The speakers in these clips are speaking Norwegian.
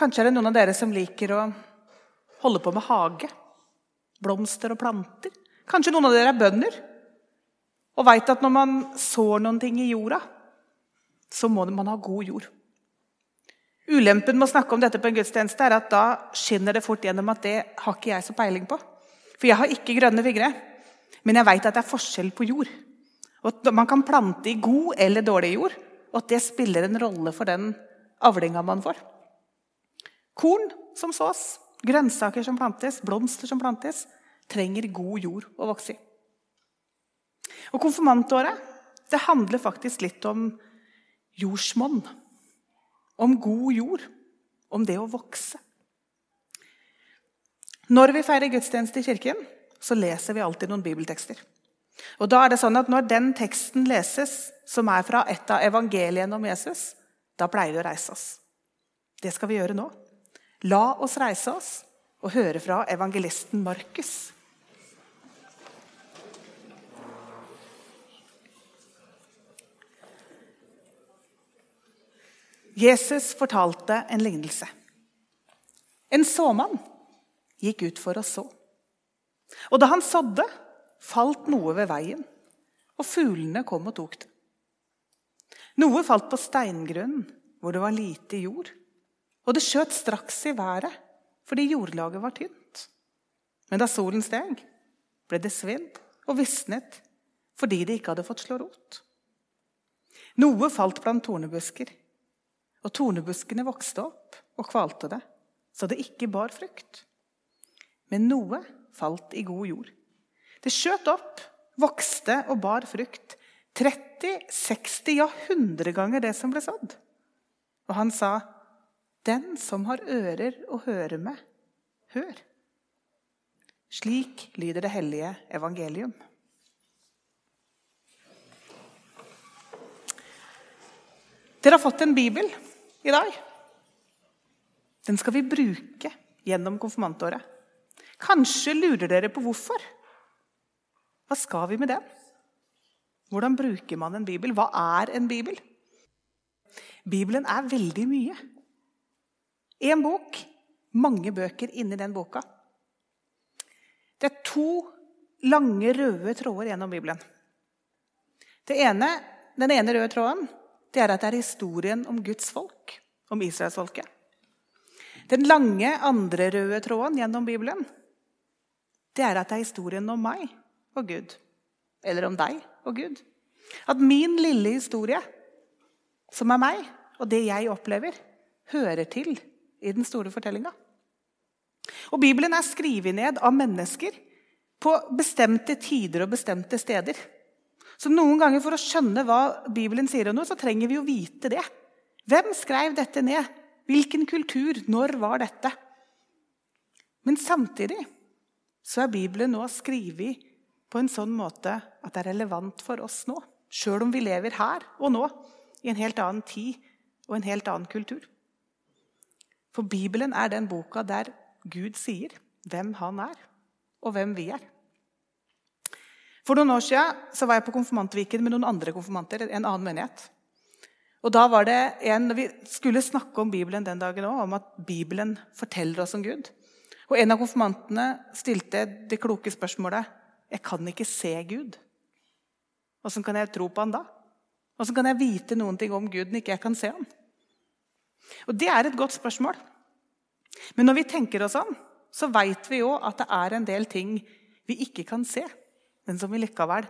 Kanskje er det noen av dere som liker å holde på med hage. Blomster og planter. Kanskje noen av dere er bønder og veit at når man sår noen ting i jorda, så må man ha god jord. Ulempen med å snakke om dette på en gudstjeneste er at da skinner det fort gjennom at det har ikke jeg så peiling på. For jeg har ikke grønne fingre, men jeg veit at det er forskjell på jord. Og at Man kan plante i god eller dårlig jord, og at det spiller en rolle for den avlinga man får. Korn som sås, grønnsaker som plantes, blomster som plantes, trenger god jord å vokse i. Og Konfirmantåret det handler faktisk litt om jordsmonn. Om god jord. Om det å vokse. Når vi feirer gudstjeneste i kirken, så leser vi alltid noen bibeltekster. Og da er det sånn at Når den teksten leses, som er fra et av evangeliene om Jesus, da pleier vi å reise oss. Det skal vi gjøre nå. La oss reise oss og høre fra evangelisten Markus. Jesus fortalte en lignelse. En såmann gikk ut for å så. Og da han sådde, falt noe ved veien, og fuglene kom og tok det. Noe falt på steingrunn, hvor det var lite jord, og det skjøt straks i været fordi jordlaget var tynt. Men da solen steg, ble det svidd og visnet fordi det ikke hadde fått slå rot. Noe falt blant tornebusker, og tornebuskene vokste opp og kvalte det, så det ikke bar frukt. Men noe falt i god jord. Det skjøt opp, vokste og bar frukt. 30, 60, ja 100 ganger det som ble sådd. Og han sa, 'Den som har ører å høre med, hør.' Slik lyder det hellige evangelium. Dere har fått en bibel i dag. Den skal vi bruke gjennom konfirmantåret. Kanskje lurer dere på hvorfor. Hva skal vi med den? Hvordan bruker man en bibel? Hva er en bibel? Bibelen er veldig mye. Én bok, mange bøker inni den boka. Det er to lange, røde tråder gjennom Bibelen. Ene, den ene røde tråden det er at det er historien om Guds folk, om israelsfolket. Den lange, andre røde tråden gjennom Bibelen det er at det er historien om meg og Gud. Eller om deg og Gud. At min lille historie, som er meg, og det jeg opplever, hører til i den store fortellinga. Bibelen er skrevet ned av mennesker på bestemte tider og bestemte steder. Så noen ganger For å skjønne hva Bibelen sier om noe, så trenger vi å vite det. Hvem skrev dette ned? Hvilken kultur? Når var dette? Men samtidig så er Bibelen nå skrevet på en sånn måte at det er relevant for oss nå. Sjøl om vi lever her og nå, i en helt annen tid og en helt annen kultur. For Bibelen er den boka der Gud sier hvem han er, og hvem vi er. For noen år siden var jeg på konfirmantviken med noen andre konfirmanter. en annen menighet. Og da var det en, Vi skulle snakke om Bibelen den dagen òg, om at Bibelen forteller oss om Gud. Og En av konfirmantene stilte det kloke spørsmålet Jeg kan ikke se Gud. Åssen kan jeg tro på han da? Åssen kan jeg vite noen ting om Gud når ikke jeg kan se han? Og Det er et godt spørsmål. Men når vi tenker oss om, så veit vi jo at det er en del ting vi ikke kan se men som vi likevel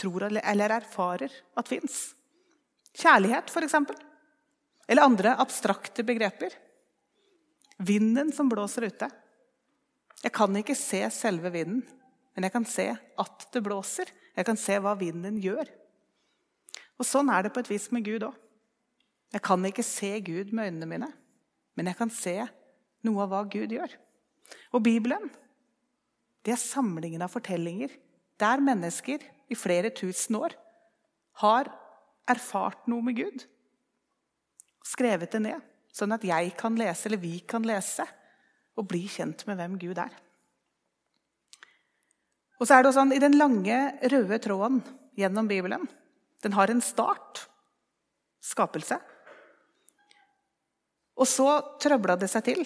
tror eller erfarer at fins. Kjærlighet, f.eks. Eller andre abstrakte begreper. Vinden som blåser ute. Jeg kan ikke se selve vinden, men jeg kan se at det blåser. Jeg kan se hva vinden gjør. Og Sånn er det på et vis med Gud òg. Jeg kan ikke se Gud med øynene mine, men jeg kan se noe av hva Gud gjør. Og Bibelen det er samlingen av fortellinger der mennesker i flere tusen år har erfart noe med Gud. Skrevet det ned, sånn at jeg kan lese, eller vi kan lese, og bli kjent med hvem Gud er. Og så er det sånn, I den lange, røde tråden gjennom Bibelen Den har en start skapelse. Og så trøbla det seg til.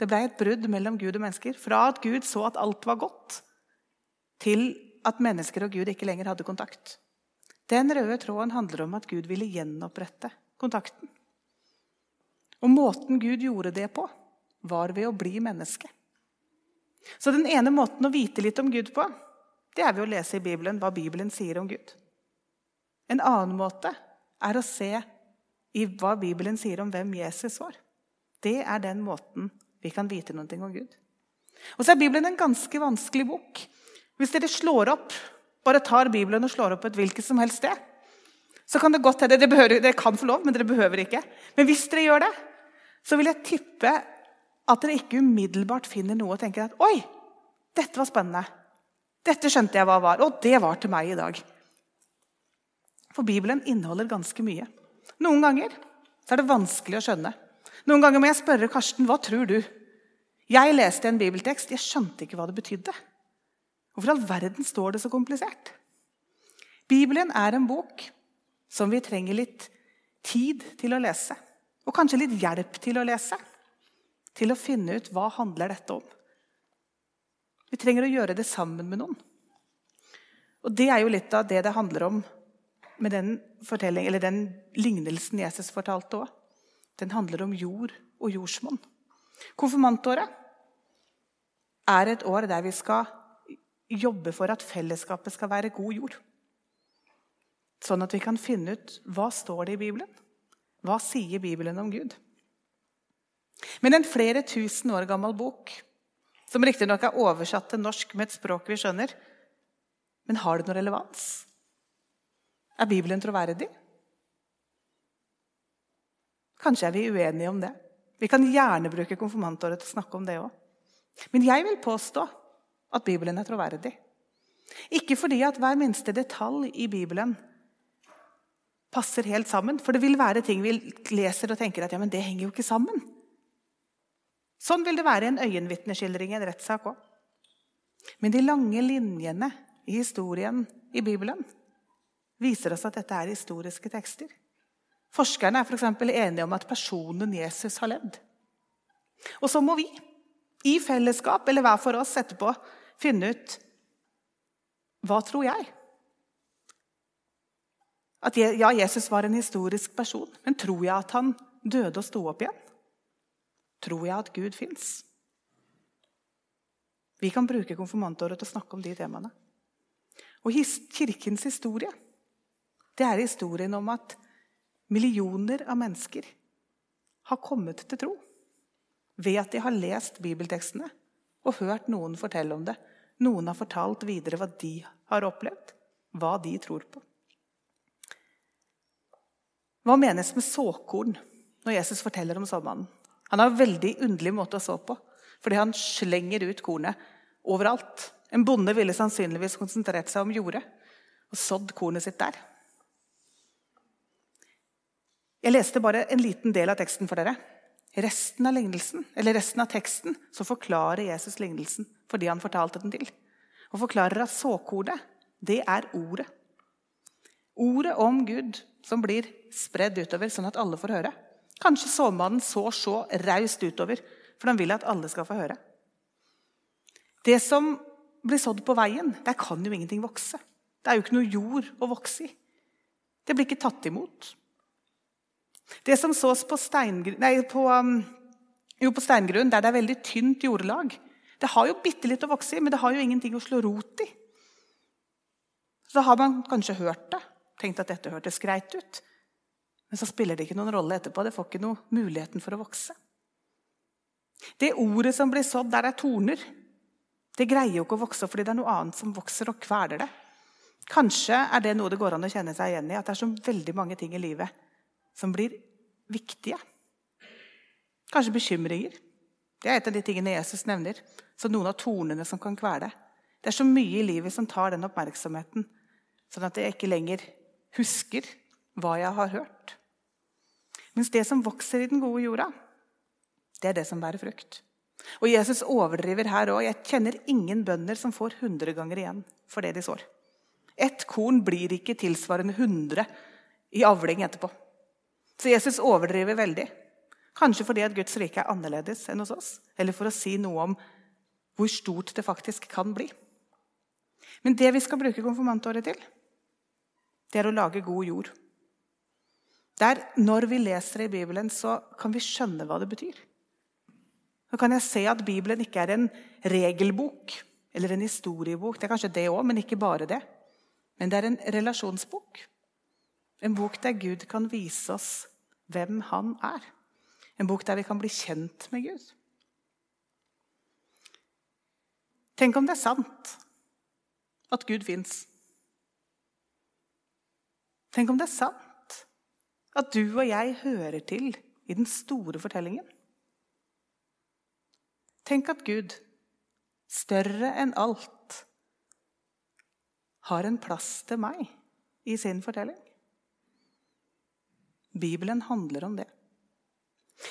Det ble et brudd mellom Gud og mennesker. Fra at Gud så at alt var godt, til at mennesker og Gud ikke lenger hadde kontakt. Den røde tråden handler om at Gud ville gjenopprette kontakten. Og måten Gud gjorde det på, var ved å bli menneske. Så den ene måten å vite litt om Gud på, det er ved å lese i Bibelen hva Bibelen sier om Gud. En annen måte er å se i hva Bibelen sier om hvem Jesus var. Det er den måten vi kan vite noe om Gud. Og så er Bibelen en ganske vanskelig bok. Hvis dere slår opp, bare tar Bibelen og slår opp et hvilket som helst sted, så kan det godt hende dere, dere kan få lov, men dere behøver ikke. Men hvis dere gjør det, så vil jeg tippe at dere ikke umiddelbart finner noe og tenker at Oi, dette var spennende. Dette skjønte jeg hva var. Og det var til meg i dag. For Bibelen inneholder ganske mye. Noen ganger er det vanskelig å skjønne. Noen ganger må jeg spørre Karsten hva tror du? Jeg leste en bibeltekst, jeg skjønte ikke hva det betydde. Hvorfor i all verden står det så komplisert? Bibelen er en bok som vi trenger litt tid til å lese. Og kanskje litt hjelp til å lese. Til å finne ut hva handler dette om. Vi trenger å gjøre det sammen med noen. Og Det er jo litt av det det handler om med den, den lignelsen Jesus fortalte òg. Den handler om jord og jordsmonn. Konfirmantåret er et år der vi skal jobbe for at fellesskapet skal være god jord. Sånn at vi kan finne ut hva står det i Bibelen. Hva sier Bibelen om Gud? Men en flere tusen år gammel bok, som riktignok er oversatt til norsk med et språk vi skjønner, men har det noe relevans? Er Bibelen troverdig? Kanskje er vi uenige om det. Vi kan gjerne bruke konfirmantåret til å snakke om det òg. Men jeg vil påstå at Bibelen er troverdig. Ikke fordi at hver minste detalj i Bibelen passer helt sammen. For det vil være ting vi leser og tenker at ja, men det henger jo ikke sammen. Sånn vil det være i en øyenvitneskildring i en rettssak òg. Men de lange linjene i historien i Bibelen viser oss at dette er historiske tekster. Forskerne er f.eks. enige om at personen Jesus har levd. Og så må vi, i fellesskap eller hver for oss etterpå, finne ut hva tror jeg? At ja, Jesus var en historisk person, men tror jeg at han døde og sto opp igjen? Tror jeg at Gud fins? Vi kan bruke konfirmantåret til å snakke om de temaene. Og Kirkens historie det er historien om at millioner av mennesker har kommet til tro ved at de har lest bibeltekstene og hørt noen fortelle om det. Noen har fortalt videre hva de har opplevd, hva de tror på. Hva menes med såkorn når Jesus forteller om såmannen? Han har en veldig underlig måte å så på, fordi han slenger ut kornet overalt. En bonde ville sannsynligvis konsentrert seg om jordet og sådd kornet sitt der. Jeg leste bare en liten del av teksten for dere. Resten av resten av teksten så forklarer Jesus lignelsen fordi han fortalte den til. Og forklarer at såkornet, det er ordet. Ordet om Gud som blir spredd utover, sånn at alle får høre. Kanskje såmannen så så raust utover, for han vil at alle skal få høre. Det som blir sådd på veien, der kan jo ingenting vokse. Det er jo ikke noe jord å vokse i. Det blir ikke tatt imot. Det som sås på, nei, på, um, jo, på steingrunn, der det er veldig tynt jordlag, det har jo bitte litt å vokse i, men det har jo ingenting å slå rot i. Så har man kanskje hørt det, tenkt at dette hørtes greit ut. Men så spiller det ikke noen rolle etterpå. Det får ikke noe muligheten for å vokse. Det ordet som blir sådd der det er torner, det greier jo ikke å vokse fordi det er noe annet som vokser og kveler det. Kanskje er det noe det går an å kjenne seg igjen i, at det er så veldig mange ting i livet som blir viktige. Kanskje bekymringer. Det er et av de tingene Jesus nevner. Så noen av tornene som kan kvele. Det er så mye i livet som tar den oppmerksomheten, sånn at jeg ikke lenger husker hva jeg har hørt. Mens det som vokser i den gode jorda, det er det som bærer frukt. Og Jesus overdriver her òg. Jeg kjenner ingen bønder som får 100 ganger igjen for det de sår. Ett korn blir ikke tilsvarende 100 i avling etterpå. Så Jesus overdriver veldig. Kanskje fordi at Guds rike er annerledes enn hos oss, eller for å si noe om hvor stort det faktisk kan bli. Men det vi skal bruke konfirmantåret til, det er å lage god jord. Der, når vi leser i Bibelen, så kan vi skjønne hva det betyr. Så kan jeg se at Bibelen ikke er en regelbok eller en historiebok. Det er kanskje det òg, men ikke bare det. Men det er en relasjonsbok. En bok der Gud kan vise oss hvem han er. En bok der vi kan bli kjent med Gud. Tenk om det er sant at Gud fins. Tenk om det er sant at du og jeg hører til i den store fortellingen. Tenk at Gud, større enn alt, har en plass til meg i sin fortelling. Bibelen handler om det.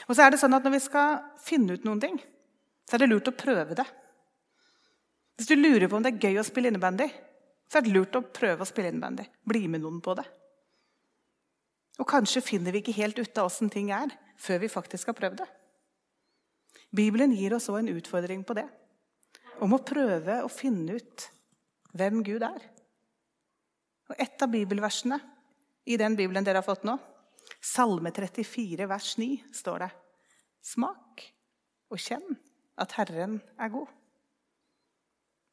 Og så er det sånn at Når vi skal finne ut noen ting, så er det lurt å prøve det. Hvis du lurer på om det er gøy å spille innebandy, så er det lurt å prøve å spille innebandy. Bli med noen på det. Og kanskje finner vi ikke helt ut av åssen ting er, før vi faktisk har prøvd det. Bibelen gir oss òg en utfordring på det. Om å prøve å finne ut hvem Gud er. Og Et av bibelversene i den bibelen dere har fått nå, Salme 34, vers 9, står det. Smak og kjenn at Herren er god.